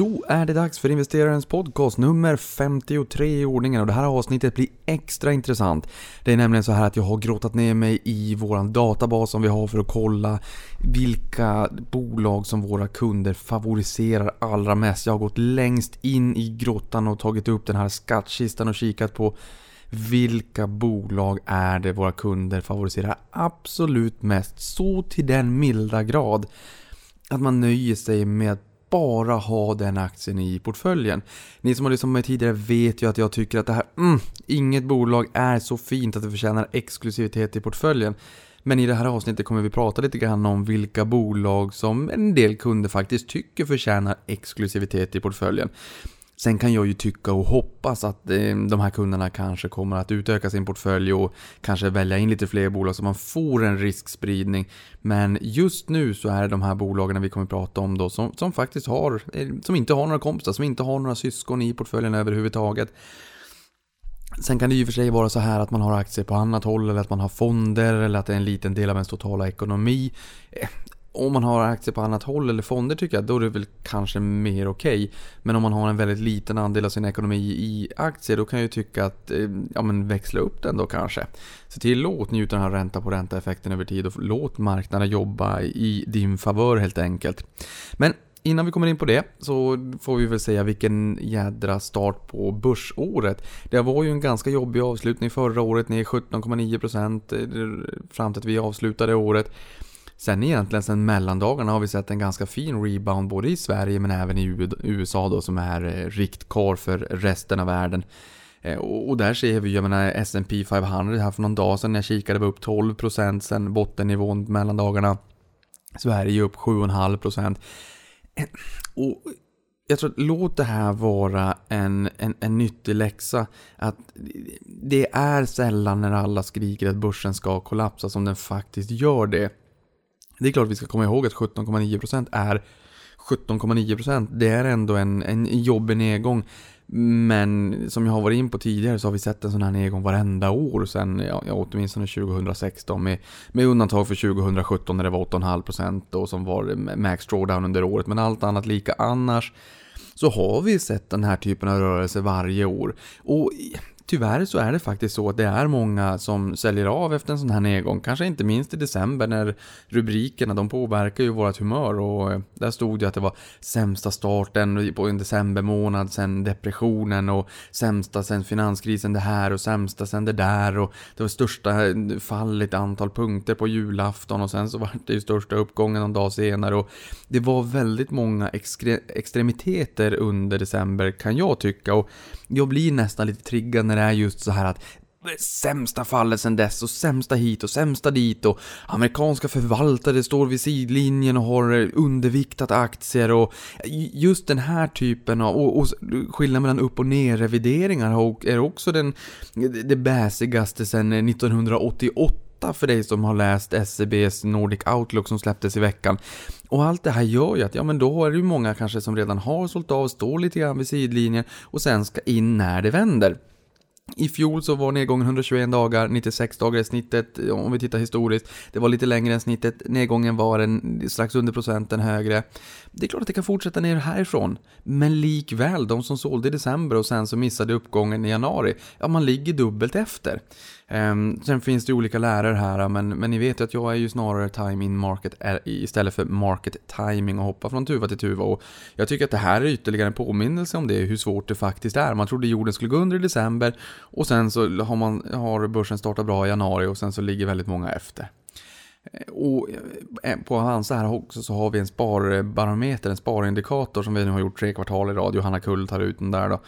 Då är det dags för investerarens podcast nummer 53 i ordningen och det här avsnittet blir extra intressant. Det är nämligen så här att jag har grottat ner mig i våran databas som vi har för att kolla vilka bolag som våra kunder favoriserar allra mest. Jag har gått längst in i grottan och tagit upp den här skattkistan och kikat på vilka bolag är det våra kunder favoriserar absolut mest? Så till den milda grad att man nöjer sig med att bara ha den aktien i portföljen. Ni som har lyssnat på mig tidigare vet ju att jag tycker att det här, mm, inget bolag är så fint att det förtjänar exklusivitet i portföljen. Men i det här avsnittet kommer vi prata lite grann om vilka bolag som en del kunder faktiskt tycker förtjänar exklusivitet i portföljen. Sen kan jag ju tycka och hoppas att eh, de här kunderna kanske kommer att utöka sin portfölj och kanske välja in lite fler bolag så man får en riskspridning. Men just nu så är det de här bolagen vi kommer att prata om då som, som faktiskt har, eh, som inte har några kompisar, som inte har några syskon i portföljen överhuvudtaget. Sen kan det ju för sig vara så här att man har aktier på annat håll eller att man har fonder eller att det är en liten del av ens totala ekonomi. Eh, om man har aktier på annat håll eller fonder tycker jag, då är det väl kanske mer okej. Okay. Men om man har en väldigt liten andel av sin ekonomi i aktier, då kan jag ju tycka att, eh, ja men växla upp den då kanske. Se till låt njuta den här ränta på ränta effekten över tid och låt marknaden jobba i din favör helt enkelt. Men Innan vi kommer in på det så får vi väl säga vilken jädra start på börsåret. Det var ju en ganska jobbig avslutning förra året, ner 17,9% eh, fram till att vi avslutade året. Sen egentligen sen mellandagarna har vi sett en ganska fin rebound både i Sverige men även i USA då som är riktkarl riktkar för resten av världen. Eh, och där ser vi, jag menar S&P 500 här för någon dag sedan när jag kikade var upp 12% sen bottennivån mellandagarna. Sverige upp 7,5%. Eh, och jag tror att låt det här vara en, en, en nyttig läxa. Att det är sällan när alla skriker att börsen ska kollapsa som den faktiskt gör det. Det är klart vi ska komma ihåg att 17,9% är 17,9% det är ändå en, en jobbig nedgång. Men som jag har varit in på tidigare så har vi sett en sån här nedgång varenda år sen, ja, åtminstone 2016 med, med undantag för 2017 när det var 8,5% och som var max drawdown under året. Men allt annat lika annars så har vi sett den här typen av rörelse varje år. Och tyvärr så är det faktiskt så att det är många som säljer av efter en sån här nedgång. Kanske inte minst i december när rubrikerna de påverkar ju vårt humör och eh, där stod det att det var sämsta starten på en decembermånad sen depressionen och sämsta sen finanskrisen det här och sämsta sen det där och det var största eh, fallet antal punkter på julafton och sen så var det ju största uppgången någon dag senare och det var väldigt många extremiteter under december kan jag tycka och jag blir nästan lite triggad när det är just så här att sämsta fallet sen dess och sämsta hit och sämsta dit och amerikanska förvaltare står vid sidlinjen och har underviktat aktier och just den här typen av, och, och skillnaden mellan upp och ner revideringar är också den, det bäsigaste sen 1988 för dig som har läst SEBs Nordic Outlook som släpptes i veckan. Och allt det här gör ju att, ja men då är det ju många kanske som redan har sålt av, står lite grann vid sidlinjen och sen ska in när det vänder. I fjol så var nedgången 121 dagar, 96 dagar i snittet om vi tittar historiskt. Det var lite längre än snittet, nedgången var en, strax under procenten högre. Det är klart att det kan fortsätta ner härifrån, men likväl, de som sålde i december och sen så missade uppgången i januari, ja man ligger dubbelt efter. Ehm, sen finns det olika lärare här, men, men ni vet ju att jag är ju snarare time in market eh, istället för market timing och hoppa från tuva till tuva. Och jag tycker att det här är ytterligare en påminnelse om det, hur svårt det faktiskt är. Man trodde jorden skulle gå under i december och sen så har, man, har börsen startat bra i januari och sen så ligger väldigt många efter. Eh, och eh, på Avanza här också så har vi en sparbarometer, en sparindikator som vi nu har gjort tre kvartal i rad. Johanna Kull tar ut den där då.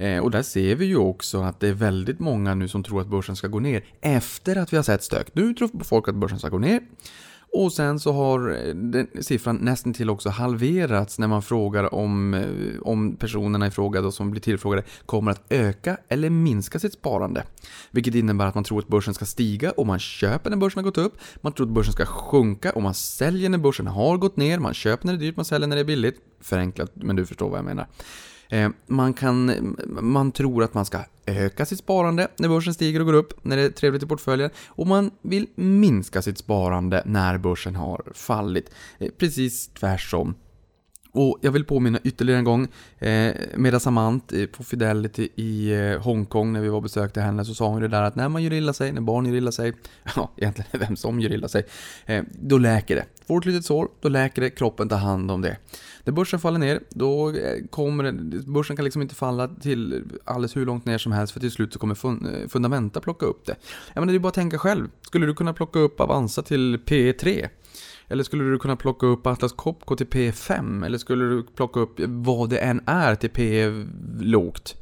Eh, och där ser vi ju också att det är väldigt många nu som tror att börsen ska gå ner efter att vi har sett stök. Nu tror folk att börsen ska gå ner. Och sen så har eh, den siffran nästan till också halverats när man frågar om, eh, om personerna i fråga då som blir tillfrågade kommer att öka eller minska sitt sparande. Vilket innebär att man tror att börsen ska stiga och man köper när börsen har gått upp. Man tror att börsen ska sjunka och man säljer när börsen har gått ner. Man köper när det är dyrt, man säljer när det är billigt. Förenklat, men du förstår vad jag menar. Eh, man, kan, man tror att man ska öka sitt sparande när börsen stiger och går upp, när det är trevligt i portföljen. Och man vill minska sitt sparande när börsen har fallit. Eh, precis tvärtom. Och jag vill påminna ytterligare en gång, eh, Meda Samant eh, på Fidelity i eh, Hongkong när vi var och besökte henne så sa hon det där att när man gör illa sig, när barn gör illa sig, ja egentligen vem som gör illa sig, eh, då läker det. Får ett litet sår, då läker det, kroppen tar hand om det. När börsen faller ner, då eh, kommer det, börsen kan liksom inte falla till alldeles hur långt ner som helst för till slut så kommer fun, eh, fundamenta plocka upp det. Jag menar det är bara att tänka själv, skulle du kunna plocka upp Avanza till P3? Eller skulle du kunna plocka upp Atlas Copco till P5? Eller skulle du plocka upp vad det än är till P lågt?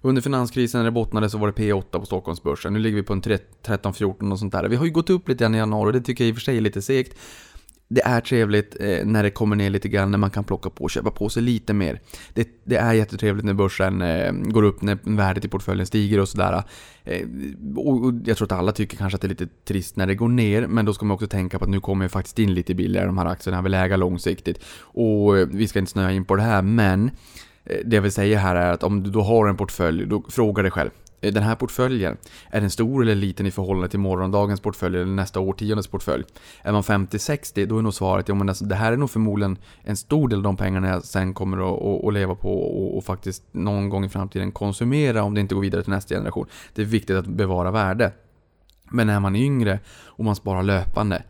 Under finanskrisen när det bottnade så var det P8 på Stockholmsbörsen. Nu ligger vi på en 13-14 och sånt där. Vi har ju gått upp lite grann i januari och det tycker jag i och för sig är lite segt det är trevligt eh, när det kommer ner lite grann, när man kan plocka på och köpa på sig lite mer. Det, det är jättetrevligt när börsen eh, går upp, när värdet i portföljen stiger och sådär. Eh, och, och, jag tror att alla tycker kanske att det är lite trist när det går ner, men då ska man också tänka på att nu kommer jag faktiskt in lite billigare de här aktierna, vill äga långsiktigt. Och eh, vi ska inte snöa in på det här, men eh, det jag vill säga här är att om du då har en portfölj, då fråga dig själv. Eh, den här portföljen, är den stor eller liten i förhållande till morgondagens portfölj eller nästa årtiondes portfölj? Är man 50-60, då är nog svaret, ja men alltså, det här är nog förmodligen en stor del av de pengarna jag sen kommer att, att, att leva på och, och, faktiskt någon gång i framtiden konsumera om det inte går vidare till nästa generation. Det är viktigt att bevara värde. Men är man yngre och man sparar löpande,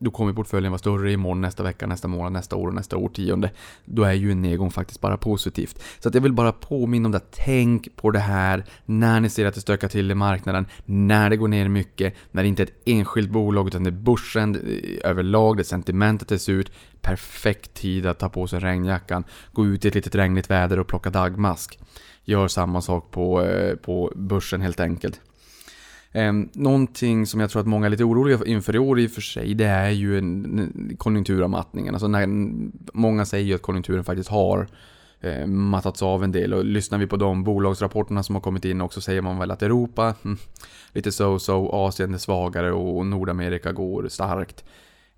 då kommer portföljen vara större imorgon, nästa vecka, nästa månad, nästa år och nästa årtionde. Då är ju en nedgång faktiskt bara positivt. Så att jag vill bara påminna om det. Tänk på det här när ni ser att det stökar till i marknaden, när det går ner mycket, när det inte är ett enskilt bolag utan det är börsen eh, överlag, det sentimentet ser ut. Perfekt tid att ta på sig regnjackan, gå ut i ett litet regnigt väder och plocka dagmask. Gör samma sak på, eh, på börsen helt enkelt. Eh, någonting som jag tror att många är lite oroliga inför i år i och för sig, det är ju en, konjunkturavmattningen. Alltså när, många säger ju att konjunkturen faktiskt har eh, mattats av en del och lyssnar vi på de bolagsrapporterna som har kommit in också säger man väl att Europa, hm, lite so-so, Asien är svagare och Nordamerika går starkt.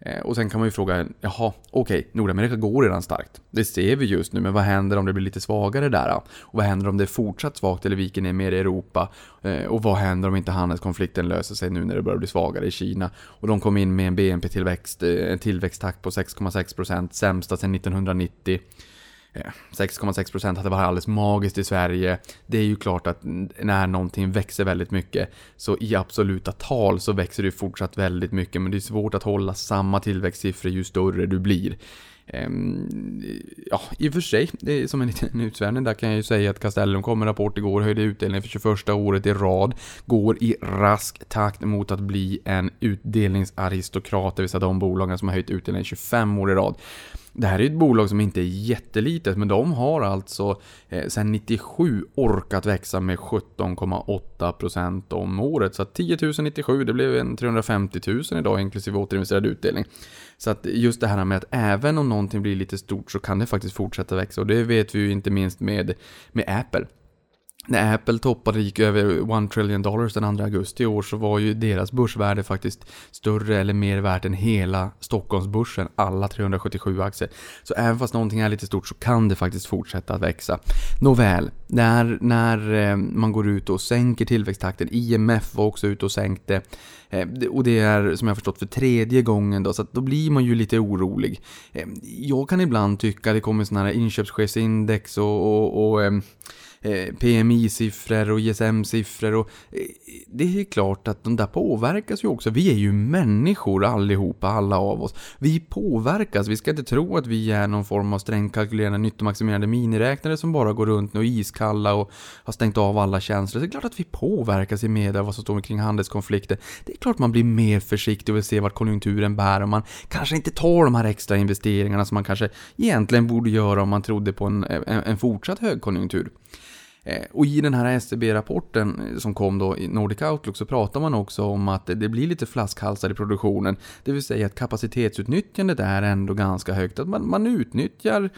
Eh, och sen kan man ju fråga, jaha, okej, okay, Nordamerika går redan starkt. Det ser vi just nu, men vad händer om det blir lite svagare där? Och vad händer om det är fortsatt svagt eller viker ner mer i Europa? Eh, och vad händer om inte handelskonflikten löser sig nu när det börjar bli svagare i Kina? Och de kom in med en BNP-tillväxt, eh, en tillväxttakt på 6,6%, sämsta sedan 1990. Eh, 6,6% hade varit alldeles magiskt i Sverige. Det är ju klart att när någonting växer väldigt mycket så i absoluta tal så växer det fortsatt väldigt mycket men det är svårt att hålla samma tillväxtsiffror ju större du blir. Ehm, ja, i och för sig, det är som en liten utsvävning där kan jag ju säga att Castellum kom med rapport igår, höjde utdelningen för 21 året i rad, går i rask takt mot att bli en utdelningsaristokrat, det vill säga de bolagen som har höjt utdelningen 25 år i rad. Det här är ett bolag som inte är jättelitet, men de har alltså eh, sedan 97 orkat växa med 17,8% om året. Så att 10 000 97, det blev en 350 000 idag inklusive återinvesterad utdelning. Så att just det här med att även om någonting blir lite stort så kan det faktiskt fortsätta växa och det vet vi ju inte minst med, med Apple när Apple toppade och gick över 1 trillion dollars den 2 augusti i år så var ju deras börsvärde faktiskt större eller mer värt än hela Stockholmsbörsen, alla 377 aktier. Så även fast någonting är lite stort så kan det faktiskt fortsätta att växa. Nåväl, när, när eh, man går ut och sänker tillväxttakten, IMF var också ute och sänkte, eh, och det är som jag förstått för tredje gången då, så då blir man ju lite orolig. Eh, jag kan ibland tycka att det kommer sådana här inköpschefsindex och, och, och Eh, PMI-siffror och ISM-siffror och eh, det är klart att de där påverkas ju också. Vi är ju människor allihopa, alla av oss. Vi påverkas, vi ska inte tro att vi är någon form av strängt kalkylerande nyttomaximerande miniräknare som bara går runt och är iskalla och har stängt av alla känslor. Det är klart att vi påverkas i media av vad som står kring handelskonflikter. Det är klart man blir mer försiktig och vill se vart konjunkturen bär och man kanske inte tar de här extra investeringarna som man kanske egentligen borde göra om man trodde på en, en, en fortsatt högkonjunktur. Eh, och i den här SCB-rapporten eh, som kom då i Nordic Outlook så pratar man också om att det blir lite flaskhalsar i produktionen. Det vill säga att kapacitetsutnyttjandet är ändå ganska högt. Att man, man utnyttjar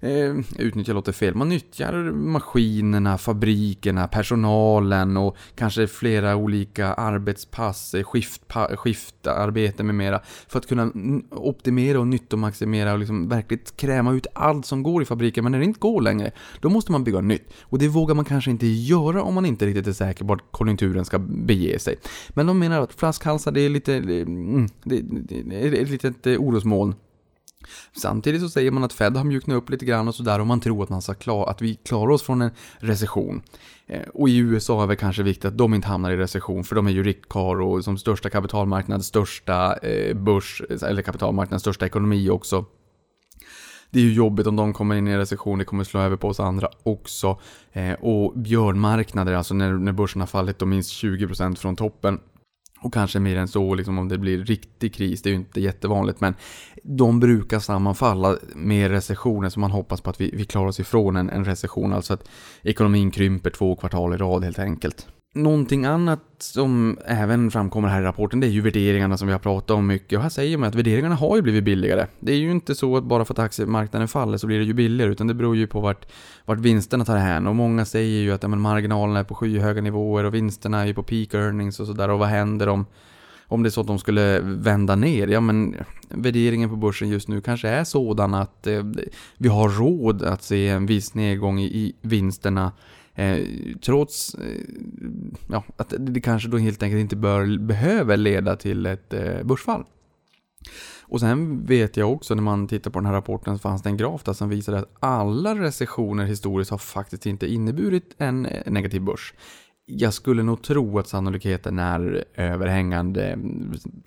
eh, utnyttja låter fel, man nyttjar maskinerna, fabrikerna, personalen och kanske flera olika arbetspass, eh, skiftpa, skiftarbete med mera för att kunna optimera och nyttomaximera och liksom verkligen kräma ut allt som går i fabriken. Men när det inte går längre, då måste man bygga nytt. Och det vågar man kanske inte göra om man inte riktigt är säker på att konjunkturen ska bege sig. Men de menar att flaskhalsar, det är lite, eh, mm, Det, det, det är ett litet eh, orosmoln. Samtidigt så säger man att Fed har mjuknat upp lite grann och sådär och man tror att, man ska klara, att vi klarar oss från en recession. Eh, och i USA är det kanske viktigt att de inte hamnar i recession för de är ju riktkar och som största kapitalmarknad, största eh, börs, eller kapitalmarknad, största ekonomi också. Det är ju jobbigt om de kommer in i en recession, det kommer slå över på oss andra också. Eh, och björnmarknader, alltså när, när börsen har fallit då minst 20% från toppen, och kanske mer än så liksom om det blir riktig kris, det är ju inte jättevanligt men de brukar sammanfalla med recessioner så man hoppas på att vi, vi klarar oss ifrån en, en recession, alltså att ekonomin krymper två kvartal i rad helt enkelt. Någonting annat som även framkommer här i rapporten det är ju värderingarna som vi har pratat om mycket. Och här säger man att värderingarna har ju blivit billigare. Det är ju inte så att bara för att aktiemarknaden faller så blir det ju billigare utan det beror ju på vart, vart vinsterna tar hän. Och många säger ju att ja, men marginalerna är på skyhöga nivåer och vinsterna är ju på peak earnings och sådär. Och vad händer om om det är så att de skulle vända ner, ja men värderingen på börsen just nu kanske är sådan att eh, vi har råd att se en viss nedgång i, i vinsterna Eh, trots eh, ja, att det kanske då helt enkelt inte bör, behöver leda till ett eh, börsfall. Och sen vet jag också när man tittar på den här rapporten så fanns det en graf där som visade att alla recessioner historiskt har faktiskt inte inneburit en eh, negativ börs jag skulle nog tro att sannolikheten är överhängande.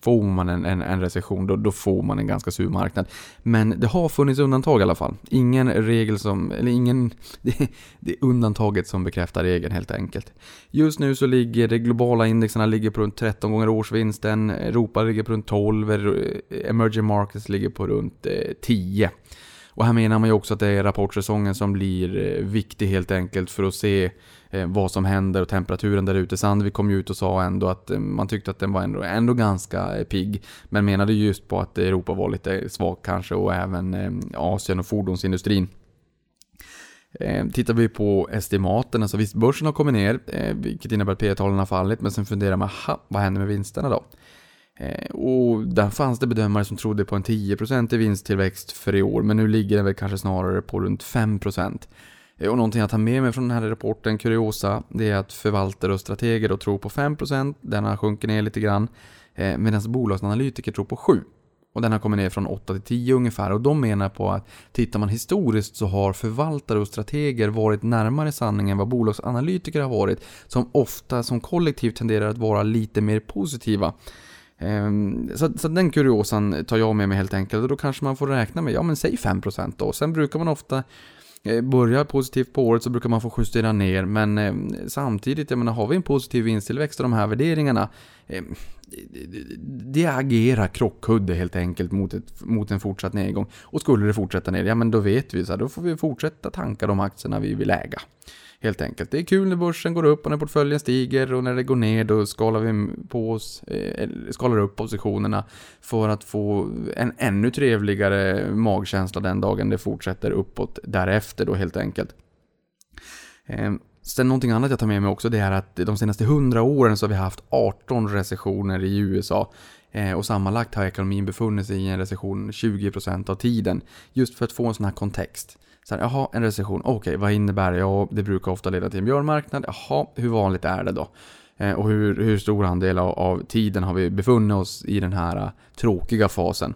Får man en, en, en recession då, då, får man en ganska sur marknad. Men det har funnits undantag i alla fall. Ingen regel som, eller ingen, det, det är undantaget som bekräftar regeln helt enkelt. Just nu så ligger de globala indexerna ligger på runt 13 gånger årsvinsten, Europa ligger på runt 12, emerging markets ligger på runt eh, 10. Och här menar man ju också att det är rapportsäsongen som blir eh, viktig helt enkelt för att se eh, vad som händer och temperaturen där ute. Sandvik kom ju ut och sa ändå att eh, man tyckte att den var ändå, ändå ganska pigg. Men menade just på att Europa var lite svag kanske och även Asien och fordonsindustrin. Tittar vi på estimaten, alltså visst börsen har kommit ner, vilket innebär att P-talen har fallit, men sen funderar man, vad händer med vinsterna då? Eh, och där fanns det bedömare som trodde på en 10% i vinsttillväxt för i år, men nu ligger den väl kanske snarare på runt 5%. Eh, och någonting jag tar med mig från den här rapporten, kuriosa, det är att förvaltare och strateger då tror på 5%, den har sjunkit ner lite grann, eh, medan bolagsanalytiker tror på 7%. Och den har kommit ner från 8 till 10 ungefär. Och de menar på att tittar man historiskt så har förvaltare och strateger varit närmare sanningen än vad bolagsanalytiker har varit. Som ofta som kollektiv tenderar att vara lite mer positiva. Ehm, så, så den kuriosan tar jag med mig helt enkelt och då kanske man får räkna med, ja men säg 5% då. Sen brukar man ofta eh, börja positivt på året så brukar man få justera ner men ehm, samtidigt, jag menar har vi en positiv vinsttillväxt och de här värderingarna ehm, det agerar krockkudde helt enkelt mot, ett, mot en fortsatt nedgång. Och skulle det fortsätta ner, ja men då vet vi så här, då får vi fortsätta tanka de aktierna vi vill äga. Helt enkelt. Det är kul när börsen går upp och när portföljen stiger och när det går ner då skalar vi på oss, eh, skalar upp positionerna för att få en ännu trevligare magkänsla den dagen det fortsätter uppåt därefter då helt enkelt. Eh, sen någonting annat jag tar med mig också det är att de senaste 100 åren så har vi haft 18 recessioner i USA. Eh, och sammanlagt har ekonomin befunnit sig i en recession 20% av tiden. Just för att få en sån här kontext. Så här, jaha, en recession, okej, okay, vad innebär det? Ja, det brukar ofta leda till en björnmarknad. Jaha, hur vanligt är det då? Eh, och hur, hur stor andel av, av, tiden har vi befunnit oss i den här eh, tråkiga fasen?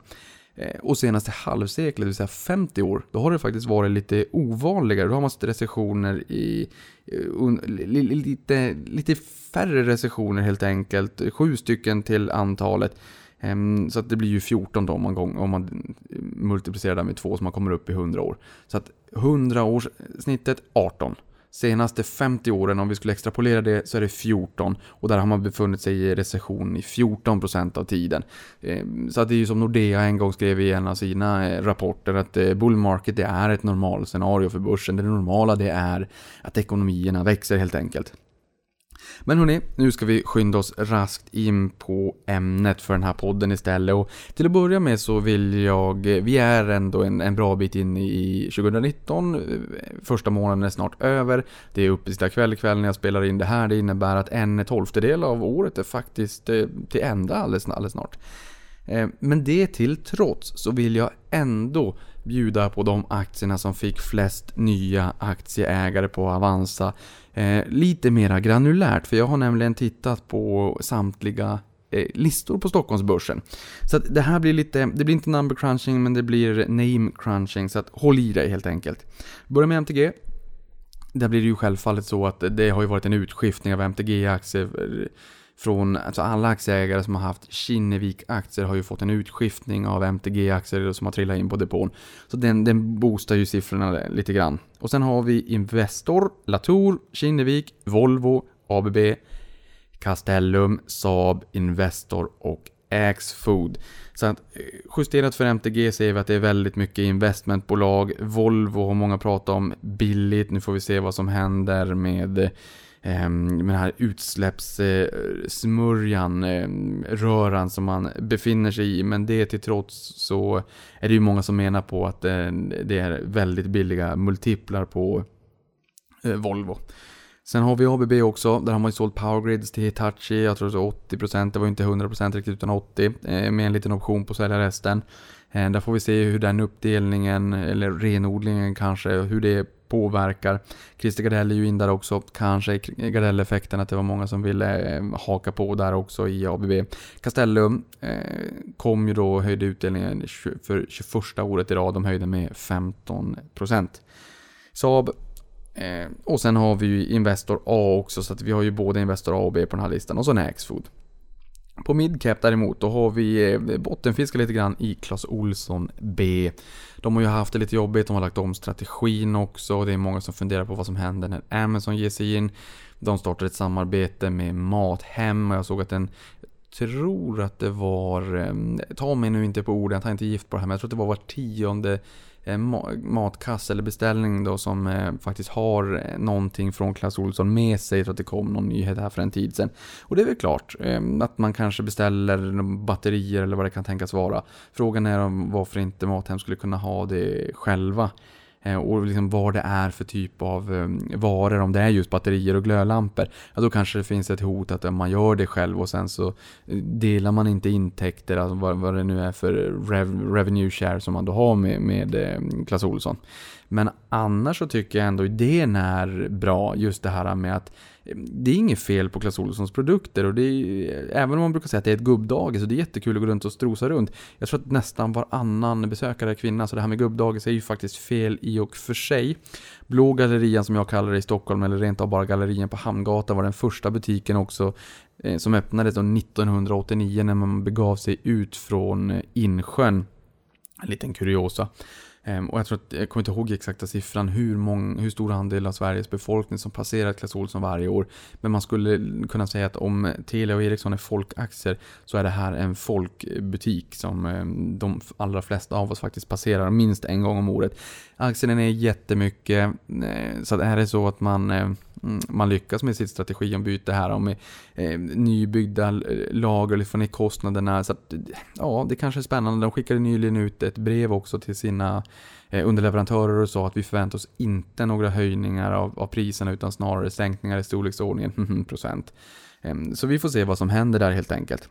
Eh, och senaste halvseklet, det vill säga 50 år, då har det faktiskt varit lite ovanligare. Då har man sett recessioner i eh, lite, lite färre recessioner helt enkelt. Sju stycken till antalet. Ehm, så att det blir ju 14 då om man, om man eh, multiplicerar det med två så man kommer upp i 100 år. Så att 100 års snittet 18. Senaste 50 åren, om vi skulle extrapolera det, så är det 14. Och där har man befunnit sig i recession i 14% av tiden. Eh, så att det är ju som Nordea en gång skrev i en av sina eh, rapporter att eh, bull market det är ett normalscenario för börsen. Det normala det är att ekonomierna växer helt enkelt. Men hörni, nu ska vi skynda oss raskt in på ämnet för den här podden istället. Och till att börja med så vill jag, vi är ändå en, en bra bit in i 2019. Första månaden är snart över. Det är uppesittarkväll ikväll när jag spelar in det här. Det innebär att en tolftedel av året är faktiskt eh, till ända alldeles, alldeles snart. Eh, men det till trots så vill jag ändå bjuda på de aktierna som fick flest nya aktieägare på Avanza. Eh, lite mera granulärt, för jag har nämligen tittat på samtliga eh, listor på Stockholmsbörsen. Så det här blir lite, det blir inte number crunching men det blir name crunching, så att håll i dig helt enkelt. Börjar med MTG. Där blir det ju självfallet så att det har ju varit en utskiftning av MTG-aktier eh, från alltså alla aktieägare som har haft Kinnevik-aktier har ju fått en utskiftning av MTG-aktier som har trillat in på depån. Så den, den boostar ju siffrorna lite grann. Och sen har vi Investor, Latour, Kinnevik, Volvo, ABB, Castellum, Saab, Investor och Axfood. Så att eh, justerat för MTG ser vi att det är väldigt mycket investmentbolag. Volvo har många pratat om billigt. Nu får vi se vad som händer med eh, Ehm, med den här utsläppssmörjan, ehm, röran som man befinner sig i. Men det till trots så är det ju många som menar på att eh, det är väldigt billiga multiplar på eh, Volvo. Sen har vi ABB också, där har man ju sålt powergrids till Hitachi, jag tror så 80%, det var inte 100% riktigt utan 80% eh, med en liten option på att sälja resten. Ehm, där får vi se hur den uppdelningen, eller renodlingen kanske, hur det påverkar. Christer Gardell är ju in där också. Kanske Gardell-effekten att det var många som ville eh, haka på där också i ABB. Castellum eh, kom ju då och höjde utdelningen för 21 året i rad. De höjde med 15%. Saab eh, och sen har vi ju Investor A också, så att vi har ju både Investor A och B på den här listan. Och så Axfood. På midcap däremot, då har vi eh, bottenfiskat lite grann i Clas Olsson B. De har ju haft det lite jobbigt, de har lagt om strategin också. Det är många som funderar på vad som händer när Amazon ger sig in. De startar ett samarbete med Mathem och jag såg att den tror att det var, eh, ta mig nu inte på orden, jag tar inte gift på det här, men jag tror att det var var tionde Eh, matkasse eller beställning då som eh, faktiskt har eh, någonting från Clas Ohlson med sig för att det kom någon nyhet här för en tid sedan. Och det är väl klart att man kanske beställer batterier eller vad det kan tänkas vara. Frågan är om varför inte Mathem skulle kunna ha det själva. Eh, och liksom vad det är för typ av ehm, varor, om det är just batterier och glödlampor, ja, då kanske det finns ett hot att eh, man gör det själv och sen så eh, delar man inte intäkter, alltså vad, vad det nu är för rev, revenue share som man då har med, med Clas Ohlson. Men annars så tycker jag ändå idén är bra, just det här med att eh, det är inget fel på Clas Ohlsons produkter och det är, eh, även om man brukar säga att det är ett gubbdagis och det är jättekul att gå runt och strosa runt. Jag tror att nästan varannan besökare är kvinna så det här med gubbdagis är ju faktiskt fel i och för sig. Blå gallerian som jag kallar det i Stockholm eller rent av bara gallerian på Hamngatan var den första butiken också eh, som öppnades 1989 när man begav sig ut från eh, Insjön. En liten kuriosa. Ehm, och jag tror att, jag kommer inte ihåg exakta siffran hur, många, hur stor andel av Sveriges befolkning som passerar Clas Ohlson varje år. Men man skulle kunna säga att om Telia och Ericsson är folkaktier så är det här en folkbutik som ehm, de allra flesta av oss faktiskt passerar minst en gång om året. Aktien är jättemycket, eh, så är det så att man ehm, Mm, man lyckas med sitt strategiombyte här och med eh, nybyggda eh, lager, få ner liksom kostnaderna. Så att, ja, det kanske är spännande. De skickade nyligen ut ett brev också till sina eh, underleverantörer och sa att vi förväntar oss inte några höjningar av, av priserna utan snarare sänkningar i storleksordningen mm, procent. Eh, så vi får se vad som händer där helt enkelt.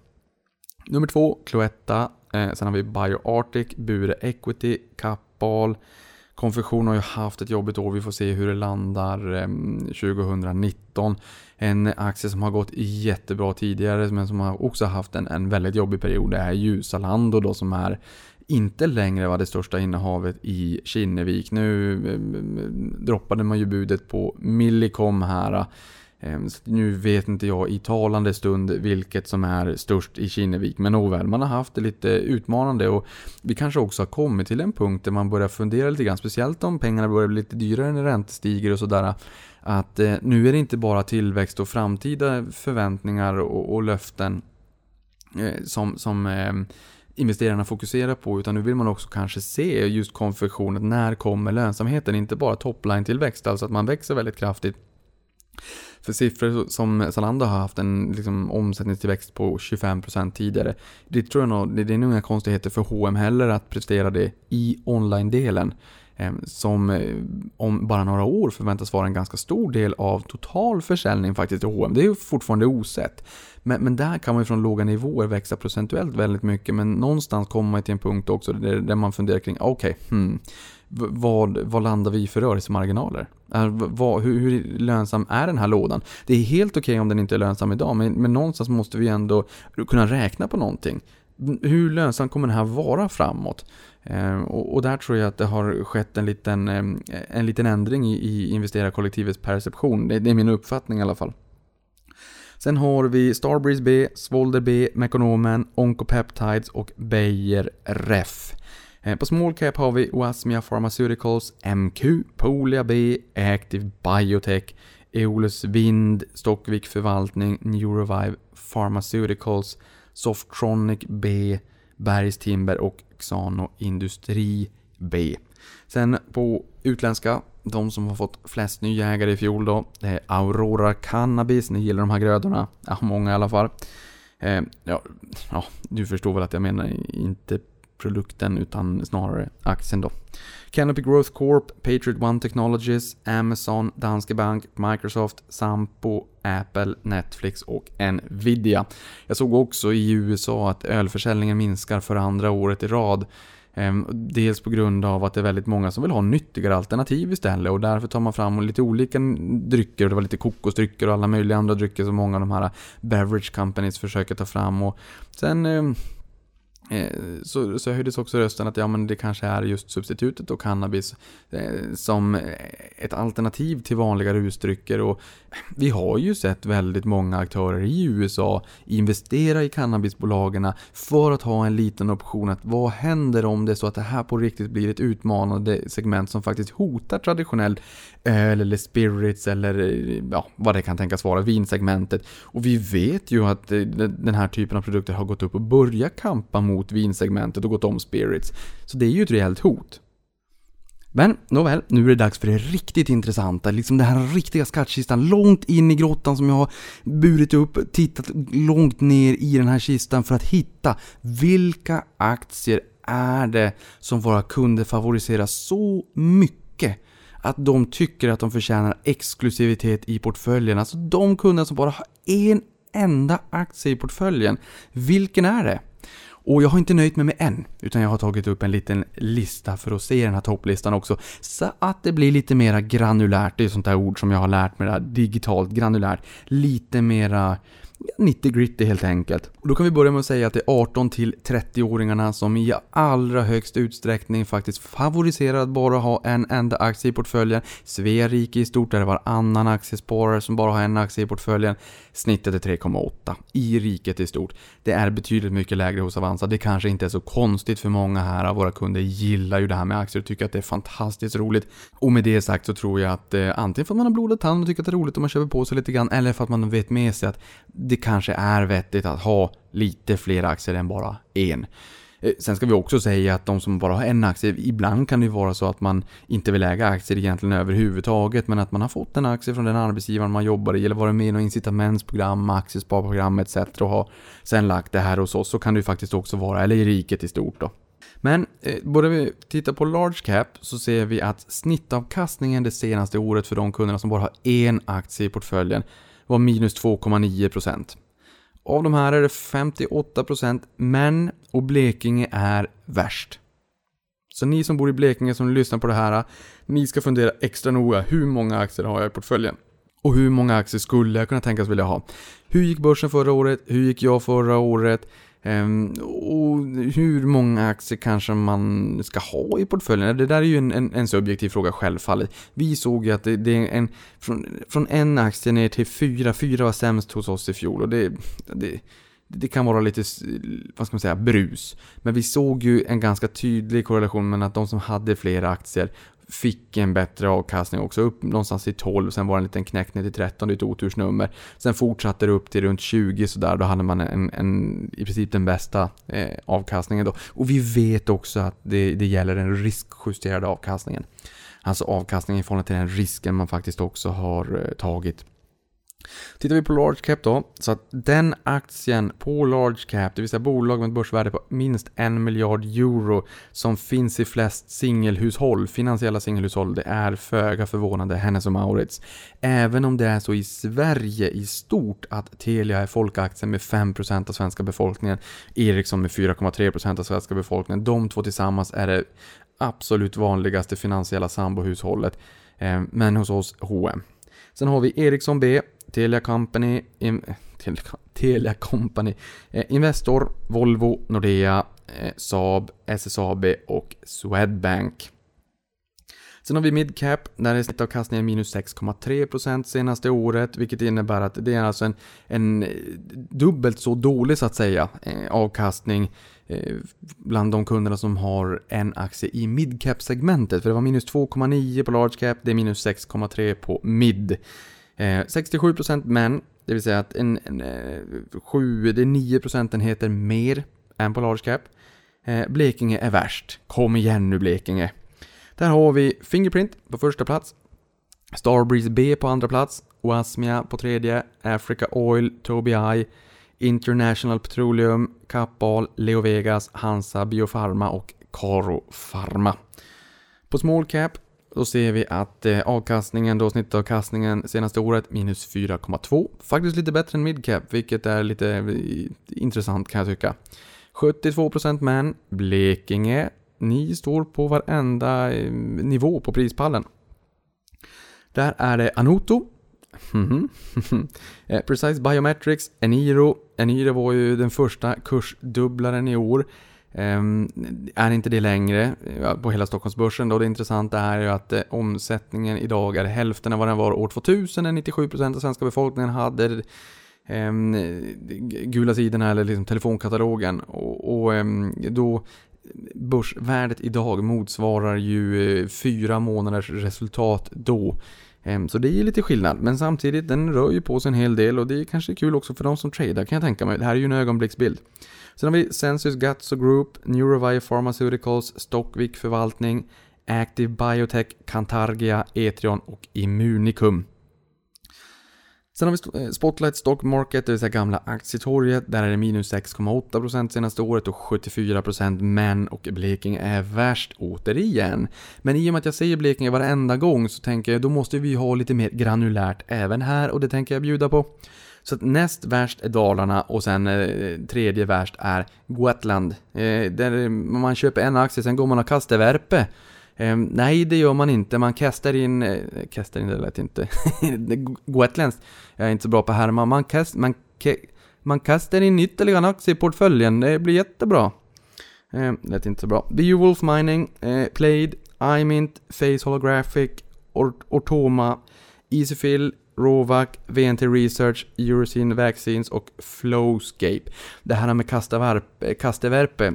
Nummer två, Cloetta. Eh, sen har vi BioArctic, Bure Equity, Kappahl. Konfektion har ju haft ett jobbigt år, vi får se hur det landar ehm, 2019. En aktie som har gått jättebra tidigare men som har också haft en, en väldigt jobbig period det är Ljusalando då som är inte längre var det största innehavet i Kinnevik. Nu ehm, droppade man ju budet på Millicom här Ehm, så nu vet inte jag i talande stund vilket som är störst i Kinnevik. Men nåväl, man har haft det lite utmanande och vi kanske också har kommit till en punkt där man börjar fundera lite grann. Speciellt om pengarna börjar bli lite dyrare när räntor stiger och sådär. Att eh, nu är det inte bara tillväxt och framtida förväntningar och, och löften eh, som, som ehm, investerarna fokuserar på utan nu vill man också kanske se just konfektionen. När kommer lönsamheten? Inte bara topline-tillväxt, alltså att man växer väldigt kraftigt för siffror som Zalando har haft en liksom, omsättningstillväxt på 25% tidigare. Det tror jag nog, det är nog inga konstigheter för H&M heller att prestera det i online-delen. Eh, som eh, om bara några år förväntas vara en ganska stor del av total försäljning faktiskt i H&M. Det är ju fortfarande osett. Men, men där kan man ju från låga nivåer växa procentuellt väldigt mycket. Men någonstans kommer man till en punkt också där, där man funderar kring, okej, okay, hmm, vad, vad landar vi för rörelsemarginaler? Vad, hur, hur lönsam är den här lådan? Det är helt okej okay om den inte är lönsam idag, men, men någonstans måste vi ändå kunna räkna på någonting. Hur lönsam kommer den här vara framåt? Eh, och, och, där tror jag att det har skett en liten, eh, en liten ändring i, i investerarkollektivets perception. Det, det är min uppfattning i alla fall. Sen har vi Starbreeze B, Svolder B, Mekonomen, Oncopeptides och Beijer Ref. Eh, på small cap har vi Oasmia Pharmaceuticals, MQ, Polia B, Active Biotech, Eolus Vind, Stockvik Förvaltning, Neurovive Pharmaceuticals, Softronic B, Bergs Timber och Xano Industri B. Sen på utländska, de som har fått flest nya ägare i fjol då, det är Aurora Cannabis, ni gillar de här grödorna, ja många i alla fall. Eh, ja, ja, du förstår väl att jag menar inte produkten utan snarare aktien då. Canopy Growth Corp, Patriot One Technologies, Amazon, Danske Bank, Microsoft, Sampo, Apple, Netflix och Nvidia. Jag såg också i USA att ölförsäljningen minskar för andra året i rad. Ehm, dels på grund av att det är väldigt många som vill ha nyttigare alternativ istället och därför tar man fram lite olika drycker. Det var lite kokosdrycker och alla möjliga andra drycker som många av de här beverage companies försöker ta fram. Och sen ehm, Eh, så, så höjdes också rösten att ja, men det kanske är just substitutet och cannabis eh, som ett alternativ till vanliga rusdrycker. Och vi har ju sett väldigt många aktörer i USA investera i cannabisbolagen för att ha en liten option att vad händer om det är så att det här på riktigt blir ett utmanande segment som faktiskt hotar traditionell öl eller spirits eller eh, ja, vad det kan tänkas vara, vinsegmentet. Och vi vet ju att eh, den här typen av produkter har gått upp och börjat kampa mot vinsegmentet och gått om spirits. Så det är ju ett reellt hot. Men nåväl, nu är det dags för det riktigt intressanta, liksom den här riktiga skattkistan långt in i grottan som jag har burit upp, tittat långt ner i den här kistan för att hitta vilka aktier är det som våra kunder favoriserar så mycket att de tycker att de förtjänar exklusivitet i portföljen. Alltså de kunder som bara har en enda aktie i portföljen. Vilken är det? Och jag har inte nöjt mig med en, utan jag har tagit upp en liten lista för att se den här topplistan också. Så att det blir lite mera granulärt, det är sånt där ord som jag har lärt mig där, digitalt granulärt. Lite mera 90 gritty helt enkelt. Och då kan vi börja med att säga att det är 18 till 30-åringarna som i allra högst utsträckning faktiskt favoriserar att bara ha en enda aktie i portföljen. Svea rike i stort är det varannan aktiesparare som bara har en aktie i portföljen. Snittet är 3,8 i riket i stort. Det är betydligt mycket lägre hos Avanza. Det kanske inte är så konstigt för många här av våra kunder gillar ju det här med aktier och tycker att det är fantastiskt roligt. Och med det sagt så tror jag att eh, antingen för att man har blodat tand och tycker att det är roligt om man köper på sig lite grann eller för att man vet med sig att det kanske är vettigt att ha lite fler aktier än bara en. Eh, sen ska vi också säga att de som bara har en aktie, ibland kan det ju vara så att man inte vill äga aktier egentligen överhuvudtaget, men att man har fått en aktie från den arbetsgivaren man jobbar i, eller varit med i något incitamentsprogram, aktiesparprogram etc. och har sen lagt det här hos oss, så kan det ju faktiskt också vara, eller i riket i stort då. Men eh, borde vi titta på large cap så ser vi att snittavkastningen det senaste året för de kunderna som bara har en aktie i portföljen var minus 2,9%. Av de här är det 58% män och Blekinge är värst. Så ni som bor i Blekinge som lyssnar på det här, ni ska fundera extra noga. Hur många aktier har jag i portföljen? Och hur många aktier skulle jag kunna tänkas vilja ha? Hur gick börsen förra året? Hur gick jag förra året? Ehm, och hur många aktier kanske man ska ha i portföljen? Det där är ju en, en, en subjektiv fråga självfallet. Vi såg ju att det, det är en, från, från en aktie ner till fyra, fyra var sämst hos oss i fjol och det, det det kan vara lite, vad ska man säga, brus. Men vi såg ju en ganska tydlig korrelation mellan att de som hade flera aktier fick en bättre avkastning också, upp någonstans i 12, sen var det en liten knäck ner till 13, det är ett otursnummer. Sen fortsatte det upp till runt 20 sådär, då hade man en, en, i princip den bästa eh, avkastningen då. Och vi vet också att det, det gäller den riskjusterade avkastningen. Alltså avkastningen i förhållande till den risken man faktiskt också har eh, tagit. Tittar vi på large cap då, så att den aktien på large cap, det vill säga bolag med ett börsvärde på minst en miljard euro som finns i flest singelhushåll, finansiella singelhushåll, det är föga förvånande Hennes och Maurits. Även om det är så i Sverige i stort att Telia är folkaktien med 5% av svenska befolkningen, Ericsson med 4,3% av svenska befolkningen. De två tillsammans är det absolut vanligaste finansiella sambohushållet. Eh, men hos oss H&M. Sen har vi Ericsson B, Telia Company, in, Telia, Telia Company, eh, Investor, Volvo, Nordea, eh, Saab, SSAB och Swedbank. Sen har vi midcap, där är snittavkastningen minus 6,3% senaste året, vilket innebär att det är alltså en, en eh, dubbelt så dålig så att säga eh, avkastning eh, bland de kunderna som har en aktie i midcap-segmentet. För det var minus 2,9 på large cap, det är minus 6,3 på mid. Eh, 67% män, det vill säga att en, en, eh, 7, det är 9 procentenheter mer än på large cap. Eh, Blekinge är värst. Kom igen nu Blekinge. Där har vi Fingerprint på första plats. Starbreeze B på andra plats. Oasmia på tredje. Africa Oil, Tobii, International Petroleum, Kappahl, Leo Vegas, Hansa Biofarma och Caro Pharma. På small cap då ser vi att eh, avkastningen, då snittavkastningen senaste året minus 4,2. Faktiskt lite bättre än midcap, vilket är lite eh, intressant kan jag tycka. 72% män, Blekinge. Ni står på varenda eh, nivå på prispallen. Där är det Anoto. Mm -hmm. Precise Biometrics, Eniro. Eniro var ju den första kursdubblaren i år. Ehm, är inte det längre på hela Stockholmsbörsen då. Det intressanta är ju att eh, omsättningen idag är hälften av vad den var år 2000 när 97% av svenska befolkningen hade ehm, gula sidorna eller liksom telefonkatalogen. Och, och ehm, då börsvärdet idag motsvarar ju eh, fyra månaders resultat då. Så det är lite skillnad, men samtidigt den rör ju på sig en hel del och det är kanske kul också för de som tradar kan jag tänka mig. Det här är ju en ögonblicksbild. Sen har vi Sensus Gatso Group, Neurovio Pharmaceuticals, Stockvik Förvaltning, Active Biotech, Cantargia, Etrion och Immunicum. Sen har vi eh, Spotlight Stock Market, det vill säga gamla aktietorget. Där är det minus 6,8% senaste året och 74% men. och Blekinge är värst återigen. Men i och med att jag säger Blekinge varenda gång så tänker jag då måste vi ha lite mer granulärt även här och det tänker jag bjuda på. Så att näst värst är Dalarna och sen eh, tredje värst är Gotland. Eh, där man köper en aktie, sen går man och kastar värpe. Eh, nej, det gör man inte. Man kastar in... Eh, kastar in, det lät inte. Gotländskt. Jag är inte så bra på härma. Man, kast, man, man kastar in ytterligare en aktie i portföljen. Det blir jättebra. Eh, lät inte så bra. Beowulf Mining, eh, Played, iMint, Face Holographic, Ortoma, Easyfill, Rovac, VNT Research, Eurocin Vaccines och Flowscape. Det här med kasteverpe,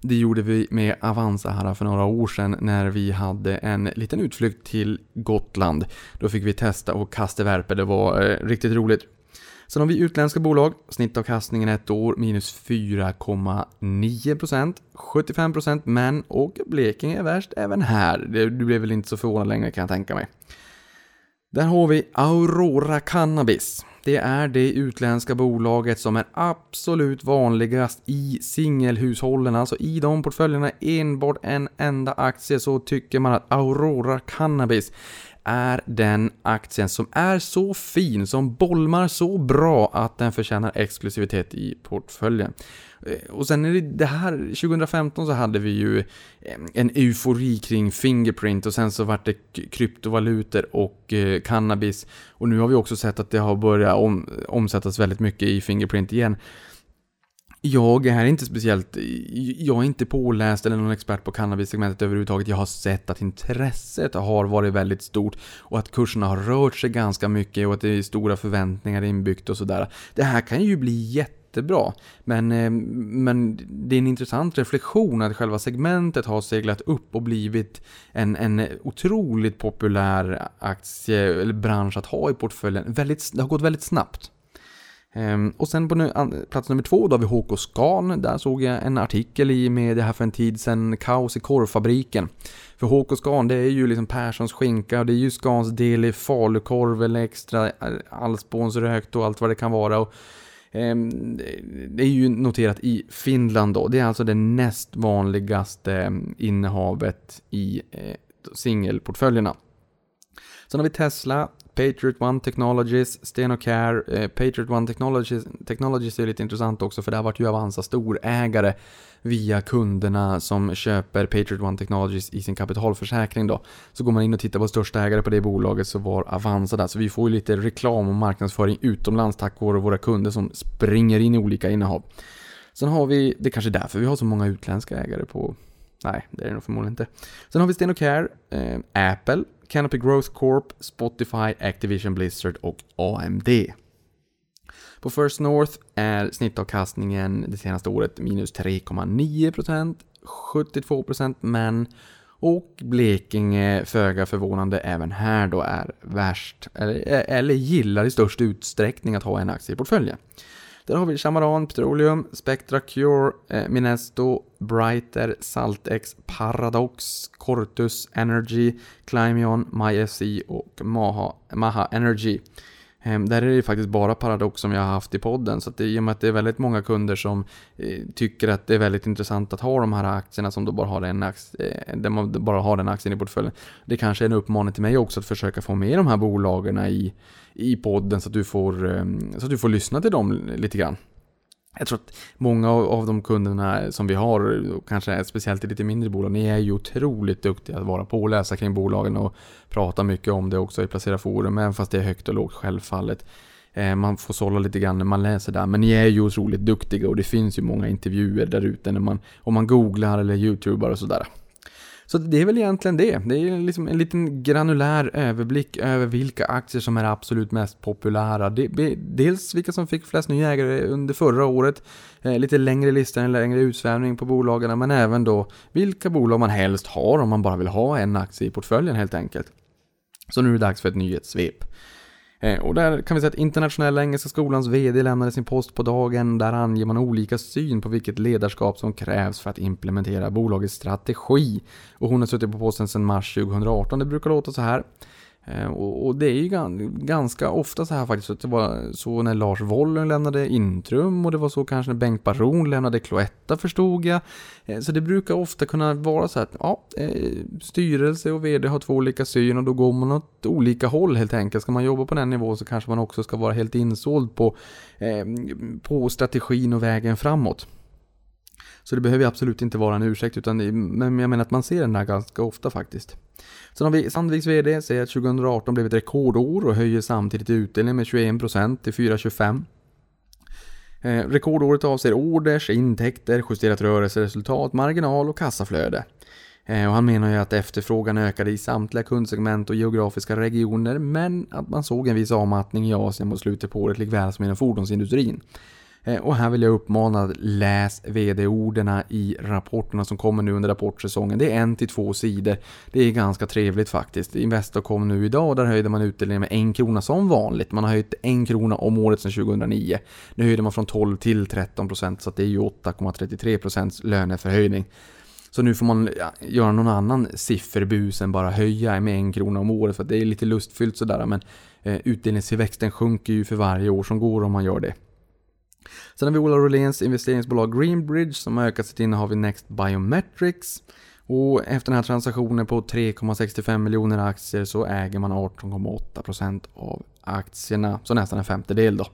det gjorde vi med Avanza här för några år sedan när vi hade en liten utflykt till Gotland. Då fick vi testa och kasteverpe, det var eh, riktigt roligt. Sen har vi utländska bolag, snittavkastningen ett år minus 4,9%, 75% men, och Blekinge är värst även här. Du blev väl inte så förvånad längre kan jag tänka mig. Där har vi Aurora Cannabis. Det är det utländska bolaget som är absolut vanligast i singelhushållen, alltså i de portföljerna enbart en enda aktie så tycker man att Aurora Cannabis är den aktien som är så fin, som bolmar så bra att den förtjänar exklusivitet i portföljen. Eh, och sen är det, det här, 2015 så hade vi ju eh, en eufori kring Fingerprint och sen så vart det kryptovalutor och eh, cannabis. Och nu har vi också sett att det har börjat om, omsättas väldigt mycket i Fingerprint igen. Jag är inte speciellt, jag är inte påläst eller någon expert på cannabissegmentet överhuvudtaget. Jag har sett att intresset har varit väldigt stort och att kurserna har rört sig ganska mycket och att det är stora förväntningar inbyggt och sådär. Det här kan ju bli jättebra, men, eh, men det är en intressant reflektion att själva segmentet har seglat upp och blivit en, en otroligt populär aktie eller bransch att ha i portföljen. Väldigt, det har gått väldigt snabbt. Ehm, och sen på plats nummer två då har vi HK Scan. Där såg jag en artikel i media här för en tid sedan, Kaos i korvfabriken. För HK Scan det är ju liksom Perssons skinka och det är ju Scans del i falukorv eller extra eh, allspånsrökt och allt vad det kan vara. Och, eh, det är ju noterat i Finland då. Det är alltså det näst vanligaste ehm, innehavet i eh, singelportföljerna. Sen har vi Tesla, Patriot One Technologies, Stenocare, eh, Patriot One Technologies, Technologies är lite intressant också för där vart ju Avanza storägare via kunderna som köper Patriot One Technologies i sin kapitalförsäkring då. Så går man in och tittar på största ägare på det bolaget så var Avanza där. Så vi får ju lite reklam och marknadsföring utomlands tack vare våra kunder som springer in i olika innehav. Sen har vi, det är kanske är därför vi har så många utländska ägare på Nej, det är det nog förmodligen inte. Sen har vi Stenocare, eh, Apple, Canopy Growth Corp, Spotify, Activision Blizzard och AMD. På First North är snittavkastningen det senaste året minus 3,9%, 72% men, och Blekinge, föga förvånande även här då, är värst, eller, eller gillar i störst utsträckning att ha en aktie i portföljen. Där har vi Chamaran Petroleum, Spectra Cure, eh, Minesto, Brighter, Saltex, Paradox, Cortus Energy, Climion, MySC och Maha, Maha Energy. Ehm, där är det faktiskt bara Paradox som jag har haft i podden, så att det, i och med att det är väldigt många kunder som eh, tycker att det är väldigt intressant att ha de här aktierna som då bara har en aktie, eh, där man bara har den aktien i portföljen. Det kanske är en uppmaning till mig också att försöka få med de här bolagen i, i podden så att, du får, ehm, så att du får lyssna till dem lite grann. Jag tror att många av de kunderna som vi har, kanske speciellt i lite mindre bolag, ni är ju otroligt duktiga att vara påläsa kring bolagen och prata mycket om det också i Placera Forum, även fast det är högt och lågt självfallet. Eh, man får sålla lite grann när man läser där, men ni är ju otroligt duktiga och det finns ju många intervjuer där ute när man, om man googlar eller youtubar och sådär. Så det är väl egentligen det. Det är liksom en liten granulär överblick över vilka aktier som är absolut mest populära. Dels vilka som fick flest nya ägare under förra året, eh, lite längre lista, en längre utsvävning på bolagen, men även då vilka bolag man helst har om man bara vill ha en aktie i portföljen helt enkelt. Så nu är det dags för ett nyhetssvep. Eh, och där kan vi se att Internationella Engelska Skolans VD lämnade sin post på dagen. Där anger man olika syn på vilket ledarskap som krävs för att implementera bolagets strategi. Och hon har suttit på posten sedan mars 2018. Det brukar låta så här. Eh, och, och, det är ju ganska ofta så här faktiskt. Att det var så när Lars Wollen lämnade Intrum och det var så kanske när Bengt Baron lämnade Cloetta förstod jag. Eh, så det brukar ofta kunna vara så att ja, eh, styrelse och VD har två olika syn och då går man åt olika håll helt enkelt. Ska man jobba på den nivån så kanske man också ska vara helt insåld på, på strategin och vägen framåt. Så det behöver absolut inte vara en ursäkt, utan men jag menar att man ser den där ganska ofta faktiskt. Sen har vi Sandviks VD säger att 2018 blev ett rekordår och höjer samtidigt utdelningen med 21% till 4,25. Eh, rekordåret avser orders, intäkter, justerat rörelseresultat, marginal och kassaflöde. Eh, och han menar ju att efterfrågan ökade i samtliga kundsegment och geografiska regioner, men att man såg en viss avmattning i Asien mot slutet på året, likväl som inom fordonsindustrin. Eh, och här vill jag uppmana läs vd-orden i rapporterna som kommer nu under rapportsäsongen. Det är en till två sidor. Det är ganska trevligt faktiskt. Investor kom nu idag, och där höjde man utdelningen med en krona som vanligt. Man har höjt en krona om året sedan 2009. Nu höjde man från 12 till 13 procent, så det är ju 8,33 procents löneförhöjning. Så nu får man göra någon annan sifferbus än bara höja med en krona om året, för det är lite lustfyllt sådär, men eh, utdelningstillväxten sjunker ju för varje år som går om man gör det. Sen har vi Ola Roléns investeringsbolag Greenbridge som har ökat sitt innehav i Next Biometrics. Och efter den här transaktionen på 3,65 miljoner aktier så äger man 18,8% av aktierna, så nästan en femtedel då.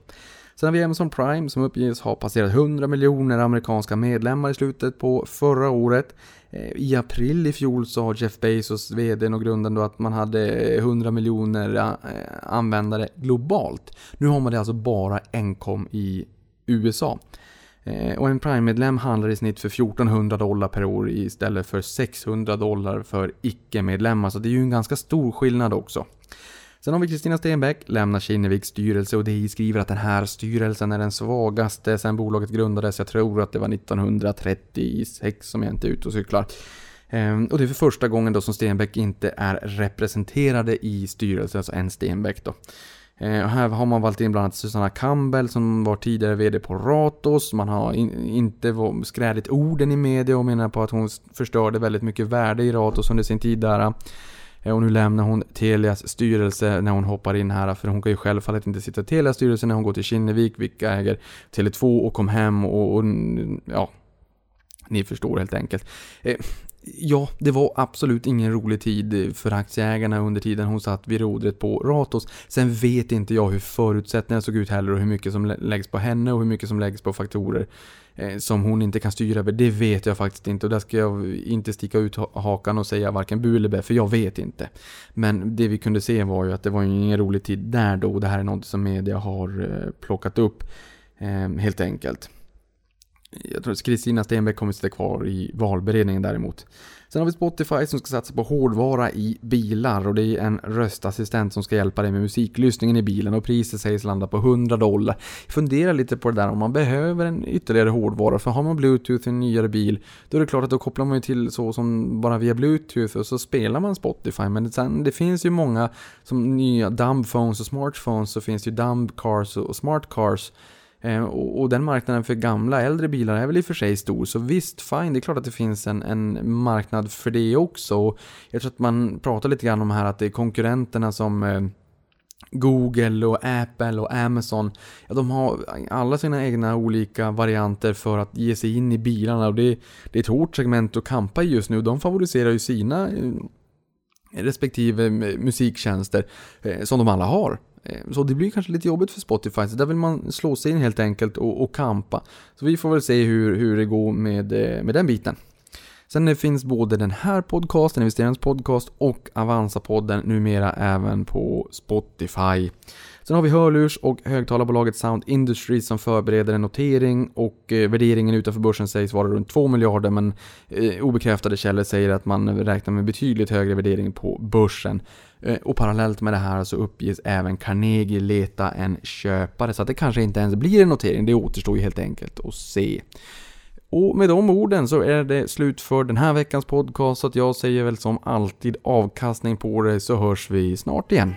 Sen har vi Amazon Prime som uppges ha passerat 100 miljoner amerikanska medlemmar i slutet på förra året. Eh, I april i fjol sa Jeff Bezos, vdn och grunden då att man hade 100 miljoner eh, användare globalt. Nu har man det alltså bara enkom i USA. Eh, och en Prime-medlem handlar i snitt för 1400 dollar per år istället för 600 dollar för icke-medlemmar. Så alltså, det är ju en ganska stor skillnad också. Sen har vi Kristina Stenbeck, lämnar Kinneviks styrelse och DI skriver att den här styrelsen är den svagaste sedan bolaget grundades. Jag tror att det var 1936 som jag inte är ute och cyklar. Ehm, och det är för första gången då som Stenbeck inte är representerade i styrelsen, alltså en Stenbeck då. Eh, här har man valt in bland annat Susanna Campbell som var tidigare VD på Ratos. Man har in, inte skrädit orden i media och menar på att hon förstörde väldigt mycket värde i Ratos under sin tid där. Eh, och nu lämnar hon Telias styrelse när hon hoppar in här, för hon kan ju självfallet inte sitta i Telias styrelse när hon går till Kinnevik, vilka äger Tele2 och kom hem och, och ja, ni förstår helt enkelt. Eh, ja, det var absolut ingen rolig tid för aktieägarna under tiden hon satt vid rodret på Ratos. Sen vet inte jag hur förutsättningarna såg ut heller och hur mycket som läggs på henne och hur mycket som läggs på faktorer eh, som hon inte kan styra över. Det vet jag faktiskt inte och där ska jag inte sticka ut hakan och säga varken bu eller bä, för jag vet inte. Men det vi kunde se var ju att det var ingen rolig tid där då och det här är något som media har eh, plockat upp eh, helt enkelt jag tror att Kristina Stenbeck kommer att sitta kvar i valberedningen däremot. Sen har vi Spotify som ska satsa på hårdvara i bilar och det är en röstassistent som ska hjälpa dig med musiklyssningen i bilen och priset sägs landa på 100 dollar. Fundera lite på det där om man behöver en ytterligare hårdvara för har man bluetooth i en nyare bil då är det klart att då kopplar man ju till så som bara via bluetooth och så spelar man Spotify men sen det finns ju många som nya dumb phones och smartphones så finns det ju dumb cars och smart Eh, och, och, den marknaden för gamla, äldre bilar är väl i och för sig stor, så visst, fine, det är klart att det finns en, en marknad för det också. Och jag tror att man pratar lite grann om här att det är konkurrenterna som eh, Google och Apple och Amazon, ja, de har alla sina egna olika varianter för att ge sig in i bilarna och det, det är ett hårt segment att kampa i just nu. De favoriserar ju sina eh, respektive eh, musiktjänster som de alla har. Eh, så det blir kanske lite jobbigt för Spotify, så där vill man slå sig in helt enkelt och, och kampa. Så vi får väl se hur, hur det går med, eh, med den biten. Sen finns både den här podcasten, investerarens podcast och Avanza-podden numera även på Spotify. Sen har vi hörlurs och högtalarbolaget Sound Industries som förbereder en notering och eh, värderingen utanför börsen sägs vara runt 2 miljarder men eh, obekräftade källor säger att man räknar med betydligt högre värdering på börsen. Och parallellt med det här så uppges även Carnegie leta en köpare så att det kanske inte ens blir en notering, det återstår ju helt enkelt att se. Och med de orden så är det slut för den här veckans podcast så att jag säger väl som alltid avkastning på det så hörs vi snart igen.